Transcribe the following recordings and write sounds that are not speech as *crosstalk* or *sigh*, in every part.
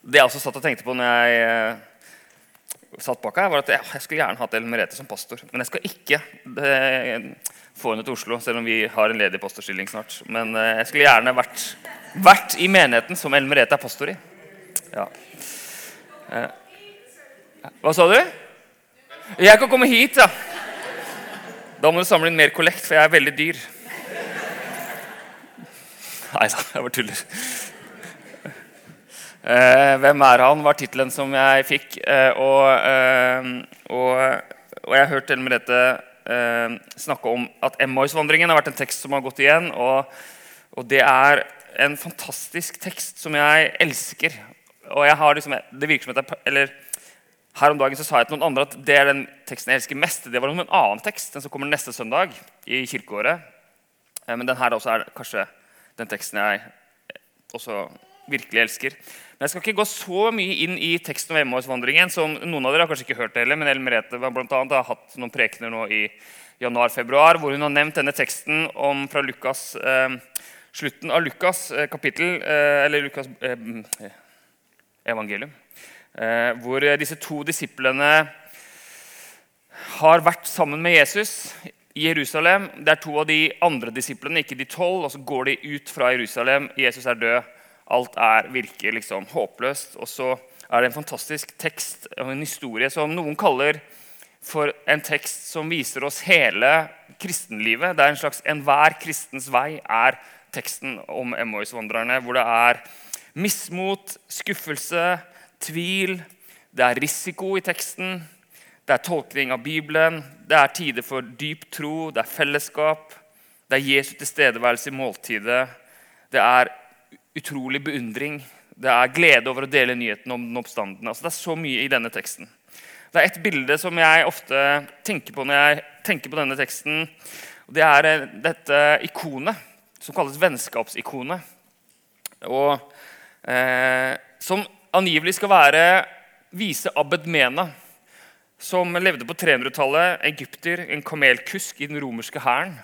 Det jeg også satt og tenkte på når jeg eh, satt bak her, var at jeg, jeg skulle gjerne hatt Ellen Merete som pastor. Men jeg skal ikke eh, få henne til Oslo, selv om vi har en ledig pastorstilling snart. Men eh, jeg skulle gjerne vært, vært i menigheten som Ellen Merete er pastor i. Ja. Hva sa du? Jeg kan komme hit, ja. Da må du samle inn mer kollekt, for jeg er veldig dyr. Nei da, jeg bare tuller. Eh, 'Hvem er han?' var tittelen som jeg fikk. Eh, og, eh, og, og, jeg har hørt Ellen Merete snakke om at Emmausvandringen har vært en tekst som har gått igjen. Og, og, det er en fantastisk tekst som jeg elsker. Og jeg har liksom, det virker som at jeg, eller Her om dagen så sa jeg til noen andre at det er den teksten jeg elsker mest. Det var en annen tekst, den som kommer neste søndag i kirkeåret. Men den her også er kanskje den teksten jeg også virkelig elsker. Men Jeg skal ikke gå så mye inn i teksten om Emmausvandringen. som Noen av dere har kanskje ikke hørt det heller, men Ellen Merete blant annet, har hatt noen prekener nå i januar-februar hvor hun har nevnt denne teksten om fra Lukas, eh, slutten av Lukas eh, kapittel, eh, eller Lukas eh, evangelium, eh, hvor disse to disiplene har vært sammen med Jesus i Jerusalem. Det er to av de andre disiplene, ikke de tolv. Og så går de ut fra Jerusalem. Jesus er død. Alt er, virker liksom håpløst. Og så er det en fantastisk tekst og en historie som noen kaller for en tekst som viser oss hele kristenlivet. Det er en slags 'Enhver kristens vei' er teksten om Emmaus-vandrerne. Hvor det er mismot, skuffelse, tvil. Det er risiko i teksten. Det er tolkning av Bibelen. Det er tider for dyp tro. Det er fellesskap. Det er Jesu tilstedeværelse i måltidet. Det er utrolig beundring. Det er glede over å dele nyheten om den oppstandende. Altså, det er så mye i denne teksten. Det er et bilde som jeg ofte tenker på når jeg tenker på denne teksten. Det er eh, dette ikonet som kalles vennskapsikonet. Og, eh, som angivelig skal være vise Abed Mena, som levde på 300-tallet. Egypter, en kamelkusk i den romerske hæren.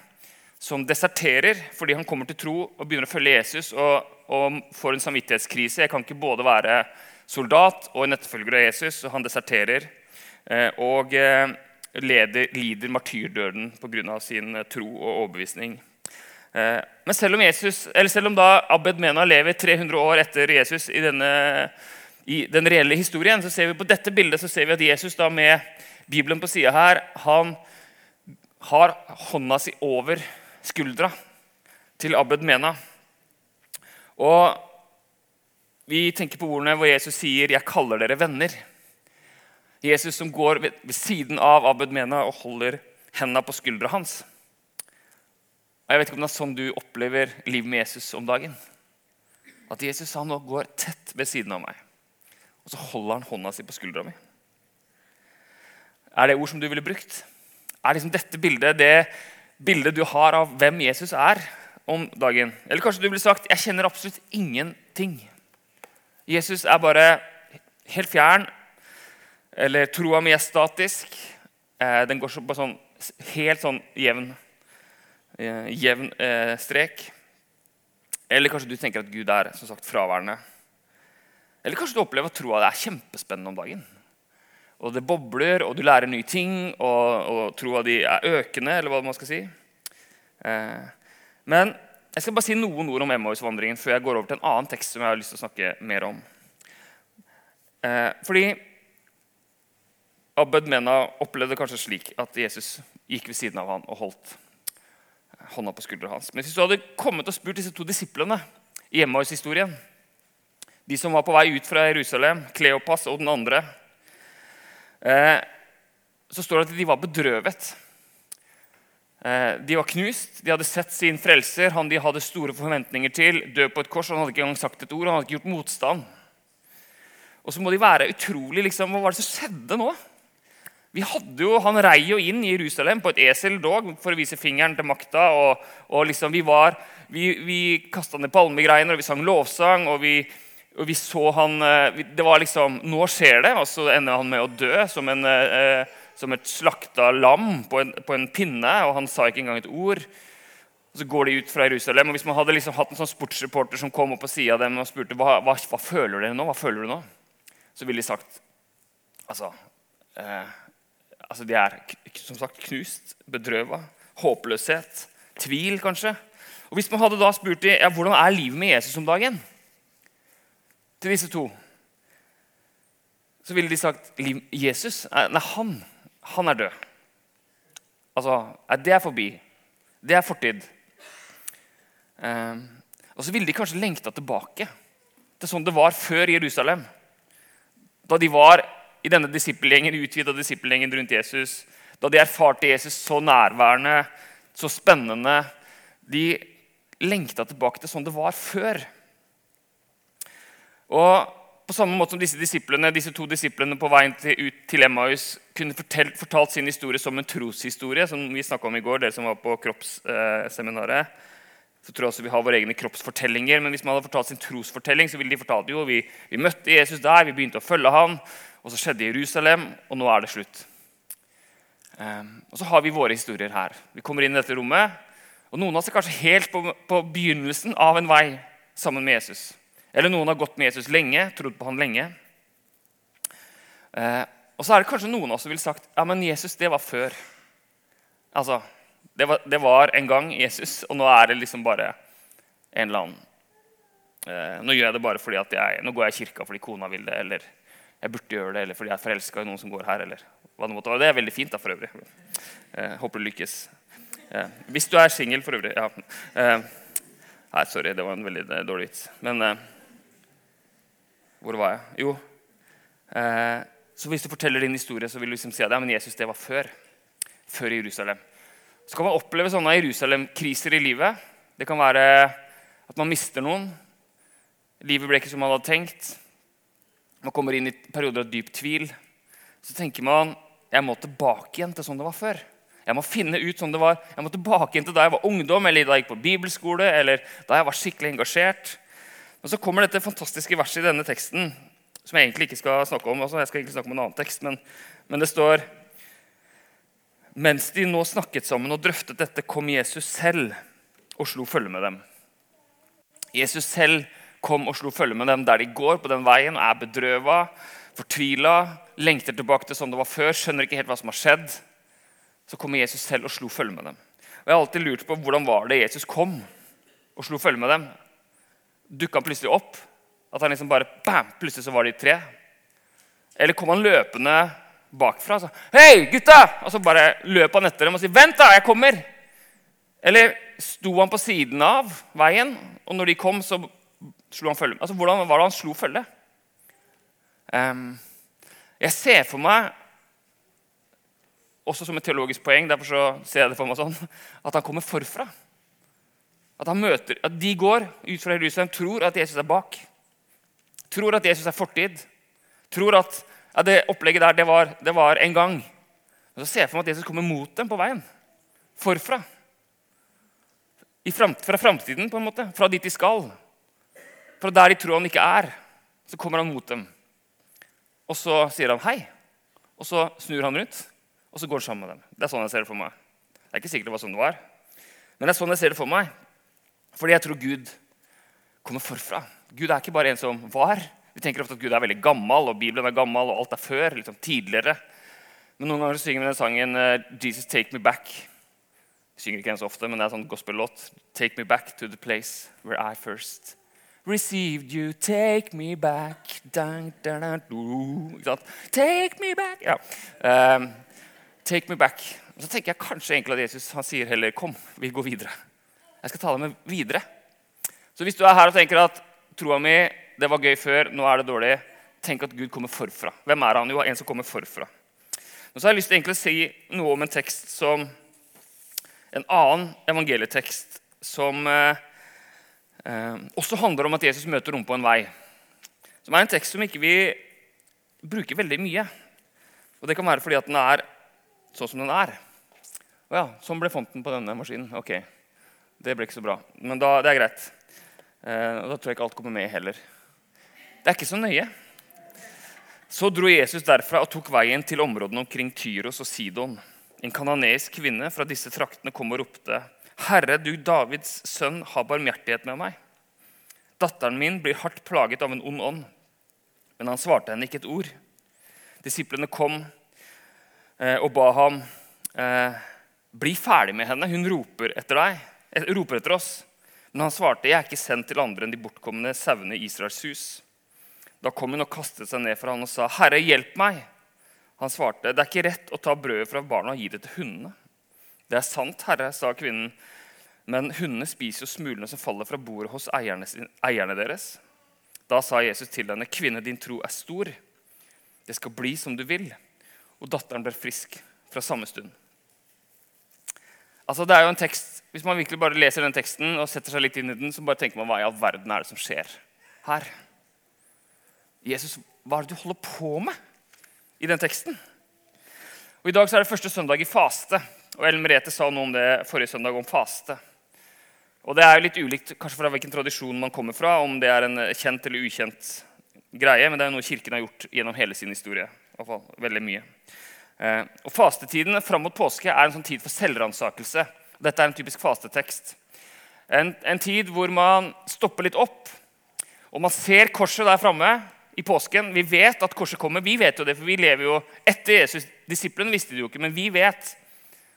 Som deserterer fordi han kommer til tro og begynner å følge Jesus. og og får en samvittighetskrise. Jeg kan ikke både være soldat og en etterfølger av Jesus. og Han deserterer eh, og eh, leder, lider martyrdøden pga. sin eh, tro og overbevisning. Men selv om, Jesus, selv om Abed Mena lever 300 år etter Jesus i, denne, i den reelle historien, så ser vi på dette bildet så ser vi at Jesus da med Bibelen på sida her han har hånda si over skuldra til Abed Mena. Og Vi tenker på ordene hvor Jesus sier 'Jeg kaller dere venner'. Jesus som går ved, siden av Abed Mena og holder hendene på skuldra hans. Og Jeg vet ikke om det er sånn du opplever livet med Jesus om dagen. At Jesus han nå går tett ved siden av meg, og så holder han hånda si på skuldra mi. Er det ord som du ville brukt? Er liksom dette bildet det bildet du har av hvem Jesus er? Om dagen. Eller kanskje du ville sagt jeg kjenner absolutt ingenting. Jesus er bare helt fjern. Eller troa mi er statisk. Eh, den går på sånn helt sånn jevn, eh, jevn eh, strek. Eller kanskje du tenker at Gud er som sagt fraværende. Eller kanskje du opplever at troa er kjempespennende om dagen. Og det bobler, og du lærer nye ting, og, og troa di er økende, eller hva man skal si. Eh, men jeg skal bare si noen ord om Emmaus-vandringen før jeg går over til en annen tekst som jeg har lyst til å snakke mer om. Eh, fordi Abed Mena opplevde kanskje slik at Jesus gikk ved siden av han og holdt hånda på skuldra hans. Men hvis du hadde kommet og spurt disse to disiplene i Emmaus-historien, de som var på vei ut fra Jerusalem, Kleopas og den andre, eh, så står det at de var bedrøvet. Eh, de var knust, de hadde sett sin frelser, han de hadde store forventninger til, dø på et kors. Han hadde ikke engang sagt et ord, han hadde ikke gjort motstand. Og så må de være utrolig liksom, Hva var det som skjedde nå? Vi hadde jo, Han rei jo inn i Jerusalem på et eseldog for å vise fingeren til makta. og, og liksom Vi var, vi, vi kasta ned palmegreiner, og vi sang lovsang. og vi, og vi så han, eh, Det var liksom Nå skjer det, og så ender han med å dø som en eh, som et slakta lam på en, på en, pinne, og han sa ikke engang et ord. Så går de ut fra Jerusalem. og Hvis man hadde liksom hatt en sånn sportsreporter som kom opp på sida av dem og spurte hva, hva, hva føler dere nå, hva føler du nå, så ville de sagt altså, eh, altså De er som sagt knust, bedrøva, håpløshet, tvil kanskje. Og Hvis man hadde da spurt dem ja, hvordan er livet med Jesus om dagen, til disse to, så ville de sagt Jesus nei, han, han er død. Altså, Det er forbi. Det er fortid. Eh, og så ville de kanskje lengta tilbake til sånn det var før Jerusalem. Da de var i denne disippelgjengen, utvida disippelgjengen rundt Jesus. Da de erfarte Jesus så nærværende, så spennende. De lengta tilbake til sånn det var før. Og på samme måte som disse, disiplene, disse to disiplene på veien til, ut til Emmaus kunne fortalt, fortalt sin historie som en troshistorie, som vi om i går, dere som var på kroppsseminaret, så tror jeg også vi har våre egne kroppsfortellinger. Men hvis man hadde fortalt sin trosfortelling, så ville de fortalt jo vi, vi møtte Jesus der, vi begynte å følge ham, og så skjedde Jerusalem, og nå er det slutt. Um, og så har vi våre historier her. Vi kommer inn i dette rommet, og noen av oss er kanskje helt på, på begynnelsen av en vei sammen med Jesus. Eller noen har gått med Jesus lenge, trodd på han lenge. Eh, og så er det kanskje noen av oss som ville sagt ja, men Jesus, det var før. Altså, det var, det var, en gang Jesus, og nå er det liksom bare en eller annen eh, Nå gjør jeg det bare fordi at jeg, nå går jeg i kirka fordi kona vil det, eller jeg burde gjøre det, eller fordi jeg er forelska i noen som går her. eller hva Det måtte være. Det er veldig fint, da, for øvrig. Eh, håper du lykkes. Eh, hvis du er singel, for øvrig. ja. Eh, nei, sorry, det var en veldig eh, dårlig vits. Men eh, hvor var jeg? Jo Så hvis du forteller din historie, så vil du liksom si at ja, men Jesus, det var før. Før Jerusalem så kan man oppleve sånne Jerusalem-kriser i livet. Det kan være at man mister noen. Livet ble ikke som man hadde tenkt. Man kommer inn i perioder av dyp tvil. Så tenker man jeg må tilbake igjen til sånn det var før. Jeg må finne ut sånn det var. Jeg må tilbake igjen til da jeg var ungdom, eller da jeg gikk på bibelskole, eller da jeg var skikkelig engasjert. Men så kommer dette fantastiske verset i denne teksten, som jeg egentlig ikke skal snakke om. Altså, jeg skal egentlig snakke om en annen tekst, men, men det står mens de nå snakket sammen og drøftet dette, kom Jesus selv og slo følge med dem. Jesus selv kom og slo følge med dem der de går på den veien og er bedrøva, fortvila, lengter tilbake til sånn det var før, skjønner ikke helt hva som har skjedd. Så kommer Jesus selv og slo følge med dem. Og Jeg har alltid lurt på hvordan var det Jesus kom og slo følge med dem. Dukka han plutselig opp? At han liksom bare bam, plutselig så var de tre? Eller kom han løpende bakfra. Så, 'Hei, gutta!' Og så bare løp han etter dem og sier, 'Vent, da, jeg kommer!' Eller sto han på siden av veien, og når de kom, så slo han følge? Altså, Hvordan var det han slo følge? Um, jeg ser for meg, også som et teologisk poeng, derfor så ser jeg det for meg sånn, at han kommer forfra. At, møter, at de går ut fra Jerusalem, tror at Jesus er bak. Tror at Jesus er fortid. Tror at ja, det opplegget der, det var, det var en gang. Og så ser jeg for meg at Jesus kommer mot dem på veien. Forfra. Frem, fra framtiden, på en måte. Fra dit de skal. Fra der de tror han ikke er. Så kommer han mot dem. Og så sier han hei. Og så snur han rundt, og så går han sammen med dem. Det er sånn jeg ser det for meg. Det er ikke sikkert det var sånn det var. Men det er sånn jeg ser det for meg. Fordi jeg tror Gud kommer forfra. Gud er ikke bare en som var, vi tenker ofte at Gud er veldig gammel, og Bibelen er gammel, og alt er før. liksom tidligere. Men noen ganger synger vi den sangen uh, 'Jesus Take Me Back'. Vi synger ikke den så ofte, men det er en sånn gospel-låt. 'Take me back to the place where I first received you. Take me back dun, dun, dun, dun. Take me back ja. um, Take me back. Og så tenker jeg kanskje egentlig at Jesus han sier heller 'kom, vi går videre'. Jeg skal ta deg med videre. Så hvis du er her og tenker at troa mi det var gøy før, nå er det dårlig. Tenk at Gud kommer forfra. Hvem er han? Jo, en som kommer forfra. Og så har jeg lyst til å si noe om en tekst som en annen evangelietekst som eh, eh, også handler om at Jesus møter noen på en vei. Som er en tekst som ikke vi bruker veldig mye. Og det kan være fordi at den er sånn som den er. Å ja, sånn ble fonten på denne maskinen. Ok, det ble ikke så bra. Men da, det er greit. Eh, og da tror jeg ikke alt kommer med heller. Det er ikke så nøye. Så dro Jesus derfra og tok veien til områdene omkring Tyros og Sidon. En kananeisk kvinne fra disse traktene kom og ropte, 'Herre, du Davids sønn, ha barmhjertighet med meg.' 'Datteren min blir hardt plaget av en ond ånd.' Men han svarte henne ikke et ord. Disiplene kom eh, og ba ham eh, bli ferdig med henne. Hun roper etter deg, roper etter oss. Men han svarte, jeg er ikke sendt til andre enn de bortkomne sauene i Israels hus. Da kom hun og kastet seg ned for han og sa, Herre, hjelp meg. Han svarte, det er ikke rett å ta brødet fra barna og gi det til hundene. Det er sant, herre, sa kvinnen, men hundene spiser jo smulene som faller fra bordet hos eierne, eierne deres. Da sa Jesus til henne, kvinne, din tro er stor. Det skal bli som du vil. Og datteren ble frisk fra samme stund. Altså, det er jo en tekst, Hvis man virkelig bare leser den teksten og setter seg litt inn i den, så bare tenker man hva i all verden er det som skjer her? Jesus, hva er det du holder på med i den teksten? Og I dag så er det første søndag i faste. og Ellen Merete sa noe om det forrige søndag, om faste. Og Det er jo litt ulikt kanskje fra hvilken tradisjon man kommer fra, om det er en kjent eller ukjent greie, men det er noe Kirken har gjort gjennom hele sin historie. I hvert fall veldig mye. Eh, og Fastetiden fram mot påske er en sånn tid for selvransakelse. Dette er en typisk fastetekst. En, en, tid hvor man stopper litt opp, og man ser korset der framme i påsken. Vi vet at korset kommer. Vi vet jo det, for vi lever jo etter Jesus. Disiplene visste det jo ikke, men vi vet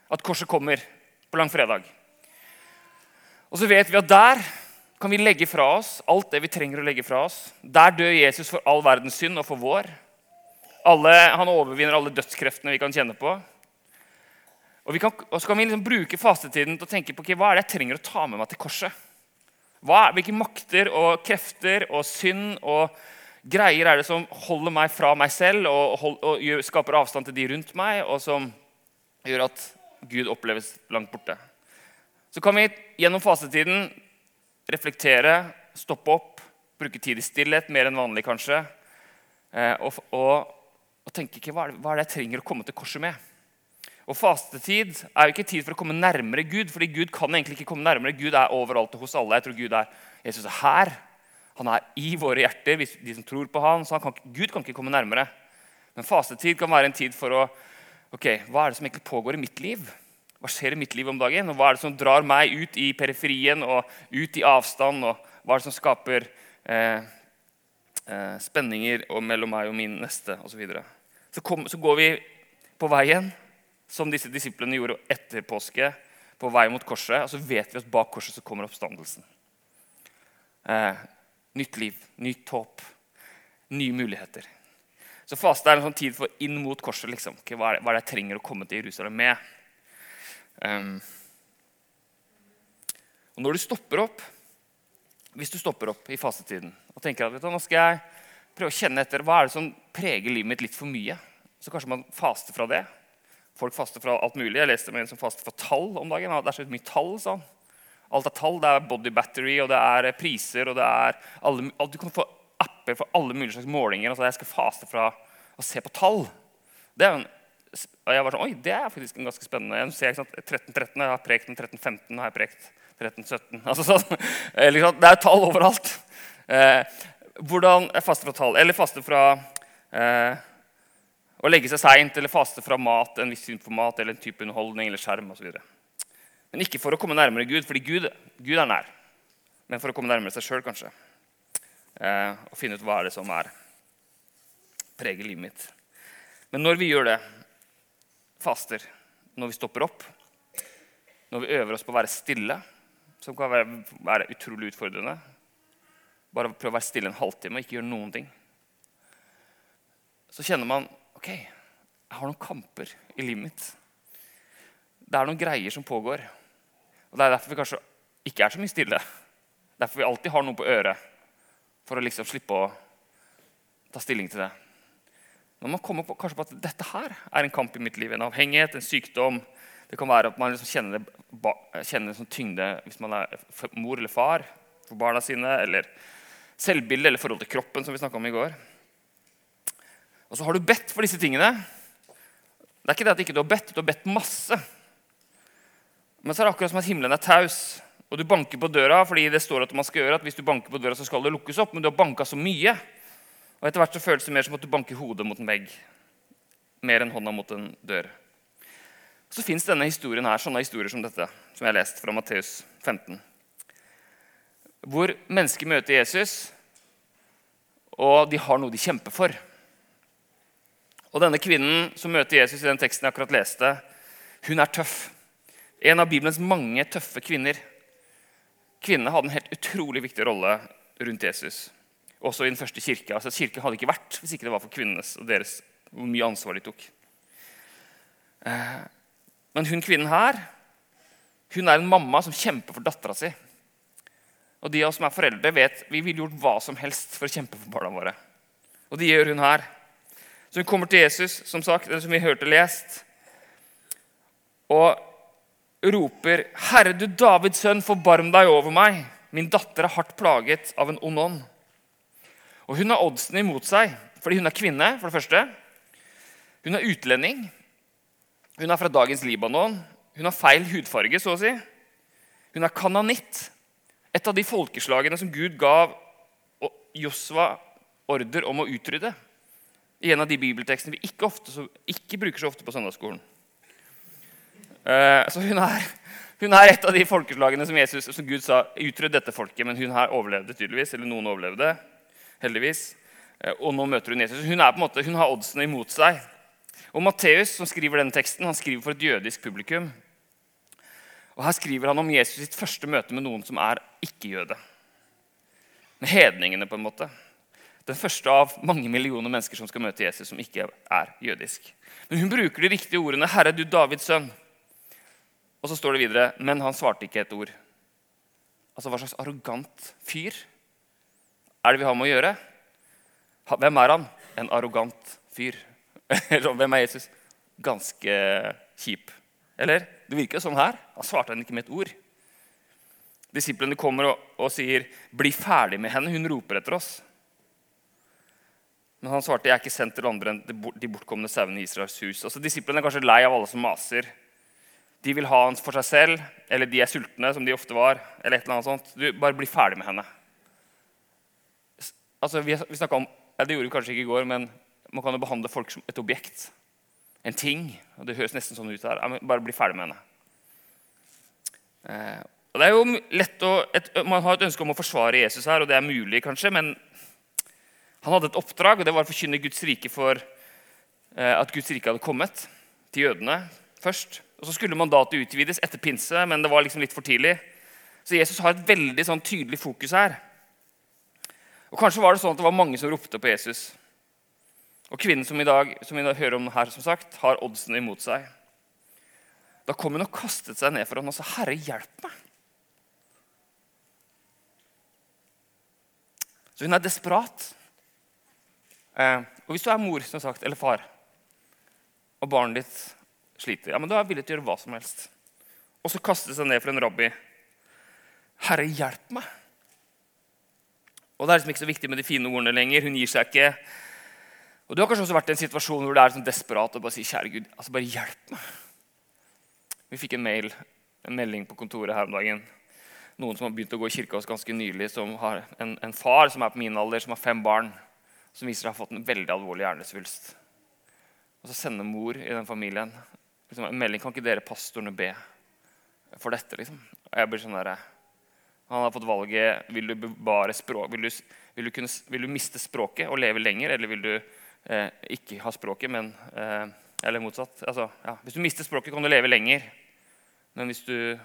at korset kommer på langfredag. Og så vet vi at der kan vi legge fra oss alt det vi trenger å legge fra oss. Der dør Jesus for all verdens synd og for vår. Alle, han overvinner alle dødskreftene vi kan kjenne på. Og, kan, og så kan vi liksom bruke fastetiden til å tenke på okay, hva er det jeg trenger å ta med meg til korset. Hva, hvilke makter og krefter og synd og greier er det som holder meg fra meg selv og, hold, og gjør, skaper avstand til de rundt meg, og som gjør at Gud oppleves langt borte. Så kan vi gjennom fastetiden reflektere, stoppe opp, bruke tid i stillhet mer enn vanlig kanskje. Eh, og, og, tenke ikke hva er, det, hva er det jeg trenger å komme til korset med. Og Fastetid er jo ikke tid for å komme nærmere Gud. fordi Gud kan egentlig ikke komme nærmere. Gud er overalt og hos alle. Jeg tror Gud er, Jesus er her. Han er i våre hjerter, de som tror på han, så han kan, Gud kan ikke komme nærmere. Men fastetid kan være en tid for å ok, Hva er det som egentlig pågår i mitt liv? Hva skjer i mitt liv om dagen? Og Hva er det som drar meg ut i periferien og ut i avstand? Og hva er det som skaper eh, eh, spenninger mellom meg og min neste osv.? Så, så, så går vi på veien som disse disiplene gjorde etter påske, på vei mot korset. Og så vet vi at bak korset så kommer oppstandelsen. Eh, nytt liv, nytt håp, nye muligheter. Så faste er en sånn tid for inn mot korset. liksom. Hva, er det, hva, er det, jeg trenger å komme til Jerusalem med? Um, og når du stopper opp, hvis du stopper opp i fastetiden og tenker at du, nå skal jeg prøve å kjenne etter hva er det som preger livet mitt litt for mye, så kanskje man faster fra det. Folk faster fra alt mulig. Jeg leste med en som faster fra tall om dagen. Det er så mye tall, sa han. Alt er tall. Det er body battery, og det er eh, priser, og det er alle, Du kan få apper for alle mulige slags målinger. Altså, jeg skal faste fra å se på tall. Det er en, og jeg var sånn, Oi, det er faktisk en ganske spennende. Jeg ser, 1313, jeg har prekt den 1315, har jeg prekt 1317. Altså, sånn, *laughs* det er tall overalt. Eh, hvordan faste fra tall? Eller faste fra eh, å legge seg seint eller faste fra mat, en viss type mat eller en type underholdning eller skjerm osv. Men ikke for å komme nærmere Gud, fordi Gud, Gud er nær. Men for å komme nærmere seg sjøl, kanskje. Eh, og finne ut hva er det som er preger livet mitt. Men når vi gjør det, faster, når vi stopper opp, når vi øver oss på å være stille, som kan være, være utrolig utfordrende Bare prøve å være stille en halvtime og ikke gjøre noen ting. Så kjenner man ok, jeg har noen kamper i livet mitt. Det er noen greier som pågår. Og Det er derfor vi kanskje ikke er så mye stille. Derfor vi alltid har noe på øret for å liksom slippe å ta stilling til det. Når man kommer på, kanskje på at dette her er en kamp i mitt liv, en avhengighet, en sykdom Det kan være at man liksom kjenner, det, kjenner sånn tyngde hvis man er mor eller far for barna sine, eller selvbilde eller forhold til kroppen, som vi om i går. Og så har du bedt for disse tingene. Det er ikke det at ikke du har bedt, du har bedt masse. Men så er det akkurat som at himmelen er taus, og du banker på døra fordi det står at man skal gjøre at hvis du banker på døra, så skal det lukkes opp, men du har banka så mye. Og etter hvert så føles det mer som at du banker hodet mot en vegg. Mer enn hånda mot en dør. Så fins denne historien her, sånne historier som dette, som jeg har lest fra Matteus 15. Hvor mennesker møter Jesus, og de har noe de kjemper for. Og denne kvinnen som møter Jesus i den teksten jeg akkurat leste, hun er tøff. En av Bibelens mange tøffe kvinner. Kvinnene hadde en helt utrolig viktig rolle rundt Jesus. Også i den første kirka. Altså, kirken hadde ikke vært hvis ikke det var for kvinnenes og deres, hvor mye ansvar de tok. Eh, men hun kvinnen her hun er en mamma som kjemper for dattera si. Og de av oss som er foreldre, vet vi ville gjort hva som helst for å kjempe for barna våre. Og det gjør hun her. Så hun kommer til Jesus, som sagt, som vi hørte lest, og roper, 'Herre, du Davids sønn, forbarm deg over meg.' 'Min datter er hardt plaget av en ond ånd.' Og Hun har oddsen imot seg fordi hun er kvinne. for det første. Hun er utlending. Hun er fra dagens Libanon. Hun har feil hudfarge, så å si. Hun er kananitt, et av de folkeslagene som Gud gav Josva ordre om å utrydde. I en av de bibeltekstene vi ikke, ofte, ikke bruker så ofte på søndagsskolen. Uh, så hun er, hun er, et av de folkeslagene som, Jesus, som Gud sa utrydde dette folket. Men hun her overlevde tydeligvis, eller noen overlevde. heldigvis. Uh, og nå møter hun Jesus. Hun, er på en måte, hun har oddsene imot seg. Og Matteus, som skriver denne teksten, han skriver for et jødisk publikum. Og Her skriver han om Jesus sitt første møte med noen som er ikke-jøde. Med hedningene, på en måte. Den første av mange millioner mennesker som skal møte Jesus, som ikke er jødisk. Men hun bruker de riktige ordene. 'Herre, du Davids sønn'. Og så står det videre 'Men han svarte ikke et ord'. Altså, Hva slags arrogant fyr er det vi har med å gjøre? Hvem er han? En arrogant fyr. *laughs* Hvem er Jesus? Ganske kjip. Eller? Det virker jo sånn her. Han svarte han ikke med et ord. Disiplene kommer og, og sier, 'Bli ferdig med henne. Hun roper etter oss.' Men han svarte, 'Jeg er ikke sendt til andre enn de bortkomne sauene i Israels hus.' Altså, Disiplene er kanskje lei av alle som maser. De vil ha han for seg selv, eller de er sultne, som de ofte var. eller et eller annet sånt. Du, Bare bli ferdig med henne. Altså, vi, vi om, ja, Det gjorde vi kanskje ikke i går, men man kan jo behandle folk som et objekt. En ting. og Det høres nesten sånn ut her. Ja, bare bli ferdig med henne. Eh, og det er jo lett å, et, Man har et ønske om å forsvare Jesus her, og det er mulig, kanskje, men han hadde et oppdrag, og det var å forkynne Guds rike for eh, at Guds rike hadde kommet til jødene først. Og Så skulle mandatet utvides etter pinse, men det var liksom litt for tidlig. Så Jesus har et veldig sånn tydelig fokus her. Og Kanskje var det sånn at det var mange som ropte på Jesus. Og kvinnen som, i dag, som vi hører om her, som sagt, har oddsen imot seg. Da kom hun og kastet seg ned for ham og sa, 'Herre, hjelp meg.' Så hun er desperat. Eh, og hvis du er mor som sagt, eller far, og barnet ditt sliter, ja, men da er villig til å gjøre hva som helst. Og så kaste seg ned for en rabbi. 'Herre, hjelp meg.' Og Det er liksom ikke så viktig med de fine ordene lenger. Hun gir seg ikke. Og Du har kanskje også vært i en situasjon hvor du er sånn desperat og bare sier 'Kjære Gud, altså bare hjelp meg'. Vi fikk en mail, en melding på kontoret her om dagen. Noen som har begynt å gå i kirka hos ganske nylig, som har en, en far som er på min alder, som har fem barn som viser seg å ha fått en veldig alvorlig hjernesvulst. Og så sender mor i den familien liksom, en melding kan ikke dere pastorene be for dette. liksom? Og jeg blir sånn der, Han har fått valget vil du bevare språk, vil du, vil du, kunne, vil du miste språket og leve lenger, eller vil du eh, ikke ha språket, men eh, Eller motsatt. Altså, ja, hvis du mister språket, kan du leve lenger. Men hvis du,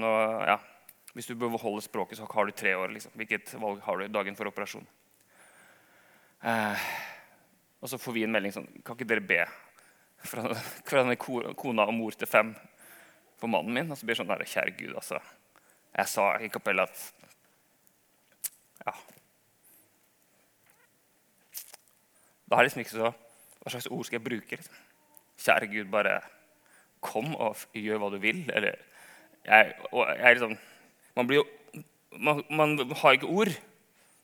nå, ja, hvis du beholder språket, så har du tre år. Liksom. Hvilket valg har du dagen for operasjon? Eh, og så får vi en melding sånn Kan ikke dere be fra, fra denne kona og mor til fem for mannen min? Og så blir det sånn der, Kjære Gud, altså. Jeg sa i kapellet at Ja. Da er det liksom ikke så Hva slags ord skal jeg bruke? Liksom? Kjære Gud, bare kom og gjør hva du vil. Eller jeg, jeg liksom, man, jo, man, man har ikke ord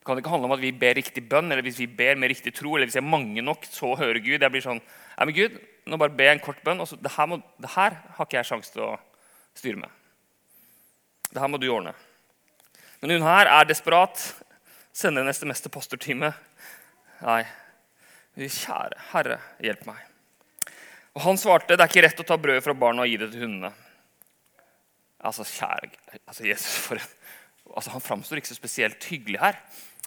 kan det ikke handle om at vi ber riktig bønn, eller hvis vi ber med riktig tro, eller hvis jeg er mange nok, så hører Gud. Jeg blir sånn Nei, men Gud, nå bare ber jeg en kort bønn. og så, det, her må, det her har ikke jeg sjanse til å styre med. Det her må du ordne. Men hun her er desperat. Sender en SMS til pastorteamet. Nei, kjære Herre, hjelp meg. Og Han svarte, 'Det er ikke rett å ta brødet fra barna og gi det til hundene'. Altså, kjære altså Jesus, for, altså, Han framstår ikke så spesielt hyggelig her.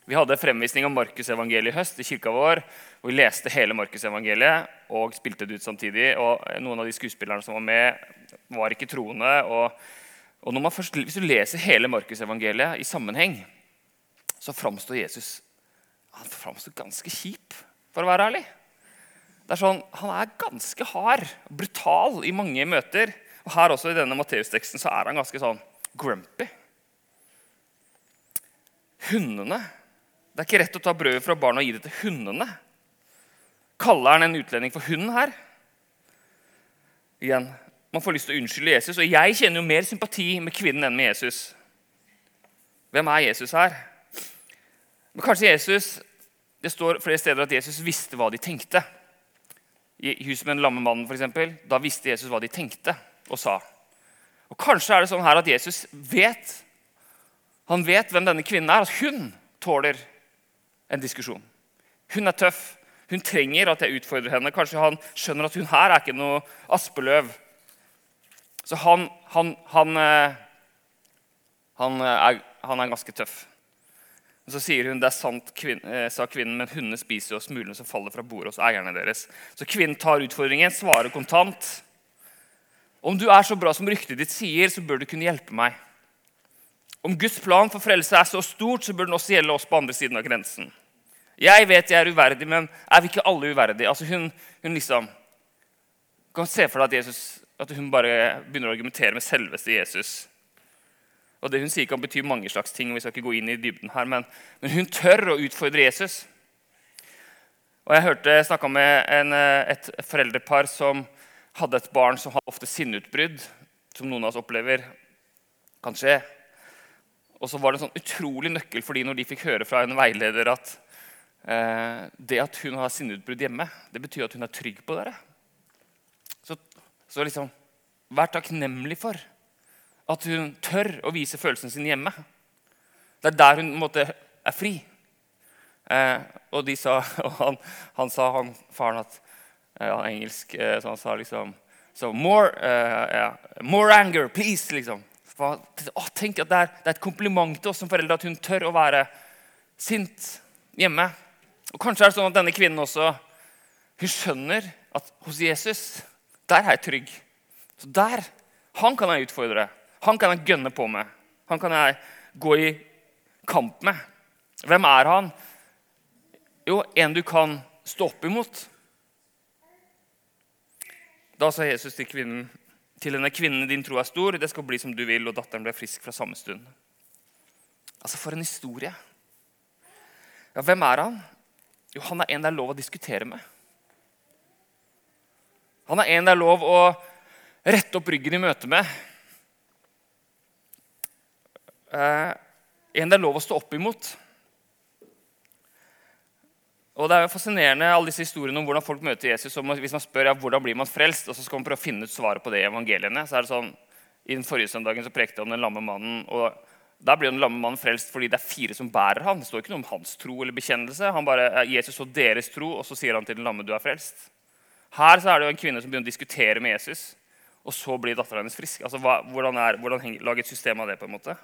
Vi hadde fremvisning av Markusevangeliet i høst i kirka vår. og Vi leste hele Markusevangeliet og spilte det ut samtidig. og Noen av de skuespillerne som var med, var ikke troende. og, og først, Hvis du leser hele Markusevangeliet i sammenheng, så framstår Jesus han ganske kjip, for å være ærlig. Det er sånn, Han er ganske hard, brutal i mange møter. Og her også I denne Matteus-teksten så er han ganske sånn grumpy. Hundene. Det er ikke rett å ta brødet fra barna og gi det til hundene. Kaller han en utlending for hund her? Igjen, Man får lyst til å unnskylde Jesus, og jeg kjenner jo mer sympati med kvinnen enn med Jesus. Hvem er Jesus her? Men kanskje Jesus Det står flere steder at Jesus visste hva de tenkte. I huset med den lamme mannen, eksempel, da visste Jesus hva de tenkte og sa. Og Kanskje er det sånn her at Jesus vet han vet hvem denne kvinnen er. At hun tåler en diskusjon. Hun er tøff. Hun trenger at jeg utfordrer henne. Kanskje han skjønner at hun her er ikke noe aspeløv. Så han, han, han, eh, han, er, han er ganske tøff. Men så sier hun det er sant, kvinne, eh, sa kvinnen, men hundene spiser jo smulene som faller fra bordet hos eierne deres. Så kvinnen tar utfordringen, svarer kontant. Om du er så bra som ryktet ditt sier, så bør du kunne hjelpe meg. Om Guds plan for frelse er så stort, så bør den også gjelde oss på andre siden av grensen. Jeg vet jeg er uverdig, men er vi ikke alle uverdige? Altså hun, hun liksom kan se for deg at, Jesus, at hun bare begynner å argumentere med selveste Jesus. Og Det hun sier, kan bety mange slags ting. og vi skal ikke gå inn i dybden her, Men, men hun tør å utfordre Jesus. Og Jeg hørte, snakka med en, eh, et foreldrepar som hadde et barn som hadde ofte sinneutbrudd, som noen av oss opplever kan skje. Og så var det en sånn utrolig nøkkel for de når de fikk høre fra en veileder at eh, det at hun har sinneutbrudd hjemme, det betyr at hun er trygg på dere. Så, så liksom, vær takknemlig for at hun tør å vise følelsene sine hjemme. Det er der hun måte, er fri. Eh, og, sa, *laughs* og han, han, sa, han, faren, at eh, han engelsk, eh, så han sa liksom so more, yeah, more anger, please. liksom. Å, tenk at det er, det er, et kompliment til oss som foreldre at hun tør å være sint hjemme. Og Kanskje er det sånn at denne kvinnen også hun skjønner at hos Jesus der er jeg trygg. Så der, Han kan jeg utfordre. Han kan jeg gønne på med. Han kan jeg gå i kamp med. Hvem er han? Jo, en du kan stå opp imot. Da sa Jesus til kvinnen til henne, 'Kvinnen din tro er stor, det skal bli som du vil.' Og datteren ble frisk fra samme stund. Altså, For en historie. Ja, Hvem er han? Jo, Han er en det er lov å diskutere med. Han er en det er lov å rette opp ryggen i møte med. Eh, en det er lov å stå opp imot. Og Det er jo fascinerende alle disse historiene om hvordan folk møter Jesus. og hvis man spør ja, hvordan blir man frelst, og så skal man prøve å finne ut svaret på det i evangeliene. så er det sånn, I den forrige søndagen så prekte jeg om den lamme mannen. og Der blir den lamme mannen frelst fordi det er fire som bærer ham. Det står ikke noe om hans tro eller bekjennelse. Han bare, Jesus så deres tro, og så sier han til den lamme du er frelst. Her så er det jo en kvinne som begynner å diskutere med Jesus, og så blir dattera hennes frisk. Altså, hva, hvordan, er, hvordan Lage et system av det. på en måte.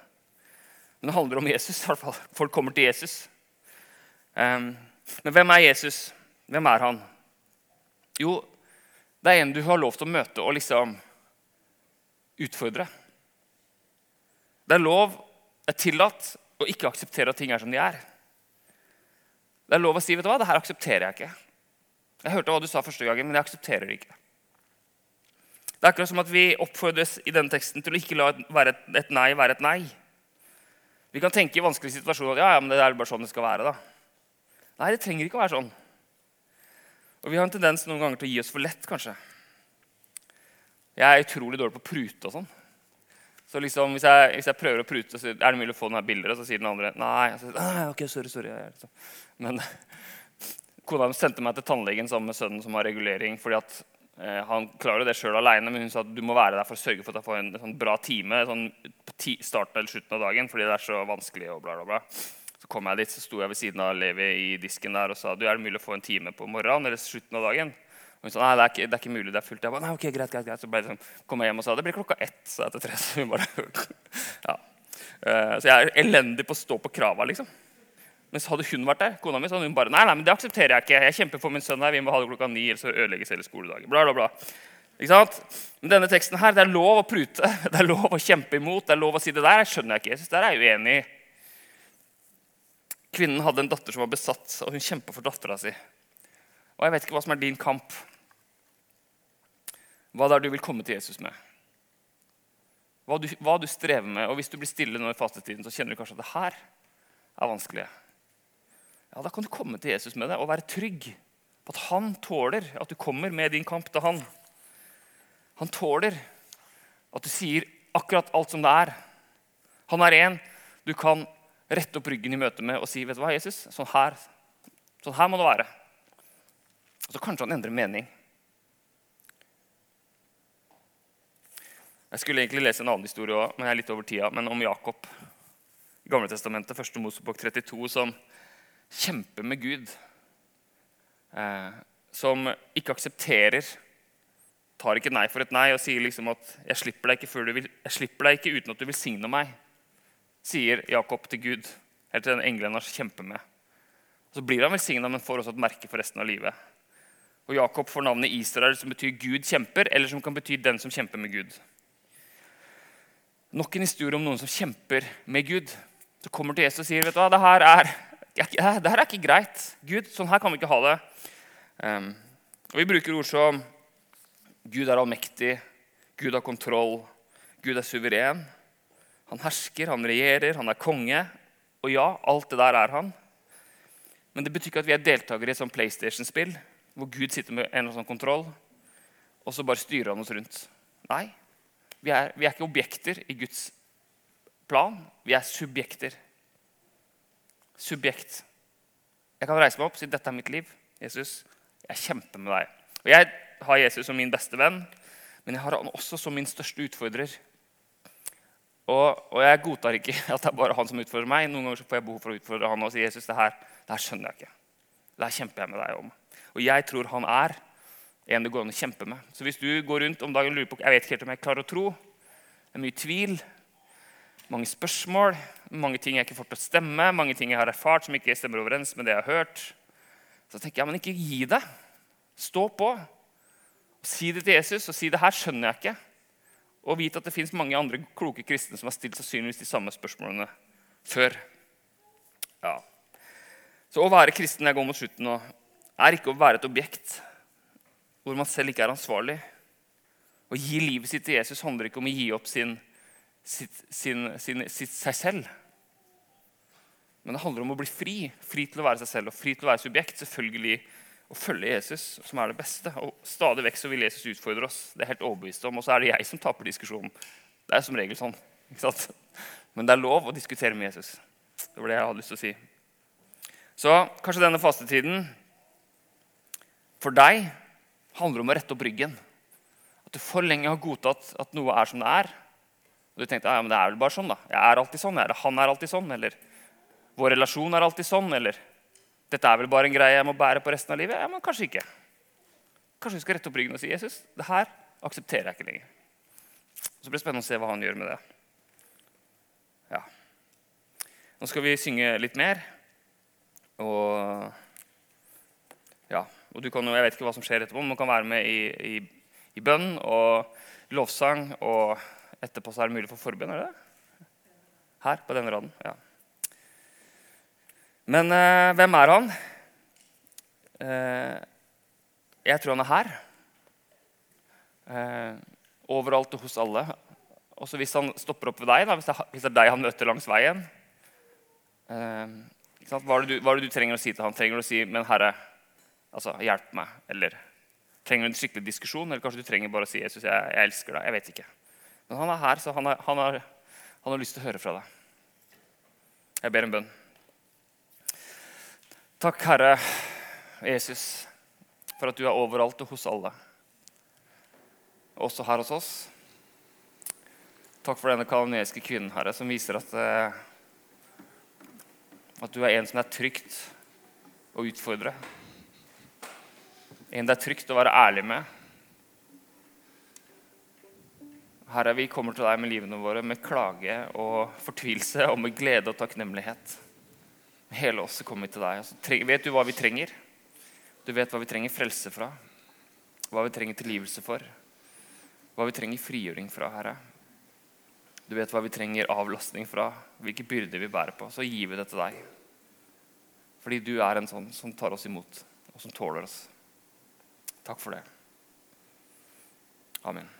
Men det handler om Jesus. i hvert fall. Folk kommer til Jesus. Um, men hvem er Jesus? Hvem er han? Jo, det er en du har lov til å møte og liksom utfordre. Det er lov, det er tillatt å ikke akseptere at ting er som de er. Det er lov å si vet du hva, det her aksepterer jeg ikke. Jeg hørte hva du sa første gangen, men jeg aksepterer det ikke. Det er akkurat som at vi oppfordres i denne teksten til å ikke la et, et nei være et nei. Vi kan tenke i vanskelige situasjoner ja, ja, men det er bare sånn det skal være. da. Nei, det trenger ikke å være sånn. Og Vi har en tendens noen ganger til å gi oss for lett, kanskje. Jeg er utrolig dårlig på å prute og sånn. Så liksom, hvis jeg, hvis jeg, prøver å prute, så er det mulig å få denne bilder, og så sier den andre nei. Så, ok, sorry, sorry. Men *laughs* kona sendte meg til tannlegen sammen med sønnen som har regulering. fordi at eh, Han klarer det sjøl aleine, men hun sa at du må være der for å sørge for at jeg får en, sånn bra time sånn starten eller slutten av dagen, fordi det er så vanskelig. og bla, bla, bla. Så kom jeg dit, så sto jeg ved siden av Levi i disken der og sa du er det mulig å få en time på morgenen eller slutten av dagen. Og hun sa nei, det er, ikke, det er ikke mulig, det er fullt. Jeg ba, nei, ok, greit, greit, greit. Så sånn, kom jeg hjem og sa det blir klokka ett. Så etter tre, så hun bare, ja. Eh, så jeg er elendig på å stå på krava. liksom. Men hadde hun vært der, kona mi, så hadde hun bare nei, nei, men det aksepterer jeg ikke. Jeg kjemper for min sønn her, vi må ha det klokka ni, ellers så ødelegges hele skoledagen. Bla, bla, bla. Ikke sant? Men denne teksten her, det er lov å prute, *laughs* det er lov å kjempe imot. det er lov å si det der, jeg skjønner jeg ikke. Jeg synes det er jeg uenig i. Kvinnen hadde en datter som var besatt, og hun kjempa for dattera si. Og jeg vet ikke hva som er din kamp. Hva det er du vil komme til Jesus med. Hva du, hva du strever med. Og hvis du blir stille nå i fastetiden, så kjenner du kanskje at det her er vanskelig. Ja, Da kan du komme til Jesus med det og være trygg på at han tåler at du kommer med din kamp til han. Han tåler at du sier akkurat alt som det er. Han er en du kan rette opp ryggen i møte med og si vet du hva, Jesus, sånn her, sånn her må det være. Og så kanskje han endrer mening. Jeg skulle egentlig lese en annen historie også, men jeg er litt over tida, men om Jakob. I Gamle Testamentet, 1. Mosebok 32, som kjemper med Gud. Eh, som ikke aksepterer, tar ikke nei for et nei og sier liksom at jeg slipper, deg ikke vil, jeg slipper deg ikke uten at du velsigner meg, sier Jakob til Gud. eller til den engelen han kjemper med. Så blir han velsigna, men får også et merke for resten av livet. Og Jakob får navnet Israel, som betyr Gud kjemper, eller som kan bety den som kjemper med Gud. Nok en historie om noen som kjemper med Gud. Så kommer til Jesus og sier vet du hva, det her er, det her er ikke greit. Gud, sånn her kan vi ikke ha det. Um, og Vi bruker ord som Gud er allmektig, Gud har kontroll, Gud er suveren. Han hersker, han regjerer, han er konge. Og ja, alt det der er han. Men det betyr ikke at vi er deltakere i et sånt PlayStation-spill hvor Gud sitter med en sånn kontroll, og så bare styrer han oss rundt. Nei, vi er, vi er ikke objekter i Guds plan. Vi er subjekter. Subjekt. Jeg kan reise meg opp og si dette er mitt liv. Jesus, jeg kjemper med deg. Og Jeg har Jesus som min beste venn, men jeg har han også som min største utfordrer. Og, og, jeg godtar ikke *laughs* at det er bare han som utfordrer meg. Noen ganger får jeg behov for å utfordre han og si Jesus, det her, det her skjønner jeg ikke. Det her kjemper jeg med deg om. Og jeg tror han er en det går an å kjempe med. Så hvis du går rundt om dagen og lurer på jeg vet ikke helt om jeg klarer å tro, det er mye tvil, mange spørsmål, mange ting jeg ikke får til å stemme, mange ting jeg har erfart som ikke stemmer overens med det jeg har hørt, så tenker jeg men ikke gi deg. Stå på. Si det til Jesus og si det her skjønner jeg ikke. Og vite at det fins mange andre kloke kristne som har stilt sannsynligvis de samme spørsmålene før. Ja. Så å være kristen jeg går mot slutten nå, er ikke å være et objekt hvor man selv ikke er ansvarlig. Å gi livet sitt til Jesus handler ikke om å gi opp sin, sitt, sin, sin, sitt, seg selv. Men det handler om å bli fri. Fri til å være seg selv og fri til å være subjekt. Selvfølgelig å følge Jesus, som er det beste. Og Stadig vekk så vil Jesus utfordre oss. Det er helt overbevist om, Og så er det jeg som taper diskusjonen. Det er som regel sånn. Men det er lov å diskutere med Jesus. Det var det jeg hadde lyst til å si. Så kanskje denne fastetiden for deg handler om å rette opp ryggen. At du for lenge har godtatt at noe er som det er. Og du tenkte ja, men det er vel bare sånn da. Jeg er alltid sånn, eller han er alltid sånn, eller vår relasjon er alltid sånn, eller dette er vel bare en greie jeg må bære på resten av livet. Ja, men kanskje ikke. Kanskje vi skal rette opp ryggen og si Jesus, det her aksepterer jeg ikke lenger. Så blir det spennende å se hva han gjør med det. Ja. Nå skal vi synge litt mer. Og ja, og du kan jo, Jeg vet ikke hva som skjer etterpå, men man kan være med i, i, i bønn og lovsang. Og etterpå så er det mulig for forbønn. er det det? Her, på denne raden. ja. Men eh, hvem er han? Eh, jeg tror han er her. Eh, overalt og hos alle. Også hvis han stopper opp ved deg, da, hvis, det er, hvis, det er, deg han møter langs veien. Eh, hva, er du, hva, er det du, trenger å si til han? Trenger du å si 'Men Herre, Altså, 'hjelp meg', eller trenger du en skikkelig diskusjon? Eller kanskje du trenger bare å si 'Jesus, jeg, jeg elsker deg'. Jeg vet ikke. Men han er her, så han, er, han, har, han har lyst til å høre fra deg. Jeg ber en bønn. Takk, Herre Jesus, for at du er overalt og hos alle. Også her hos oss. Takk for denne kanoniske kvinnen, Herre, som viser at, eh, at du er en som er trygt å utfordre. En det er trygt å være ærlig med. Herre, vi kommer til deg med livene våre med klage og fortvilelse og med glede og takknemlighet. Hele oss kommer til deg. Altså, vet du hva vi trenger? Du vet hva vi trenger frelse fra, hva vi trenger tilgivelse for, hva vi trenger frigjøring fra, Herre. Du vet hva vi trenger avlastning fra, hvilke byrder vi bærer på. Så gir vi det til deg. Fordi du er en sånn som tar oss imot, og som tåler oss. Takk for det. Amen.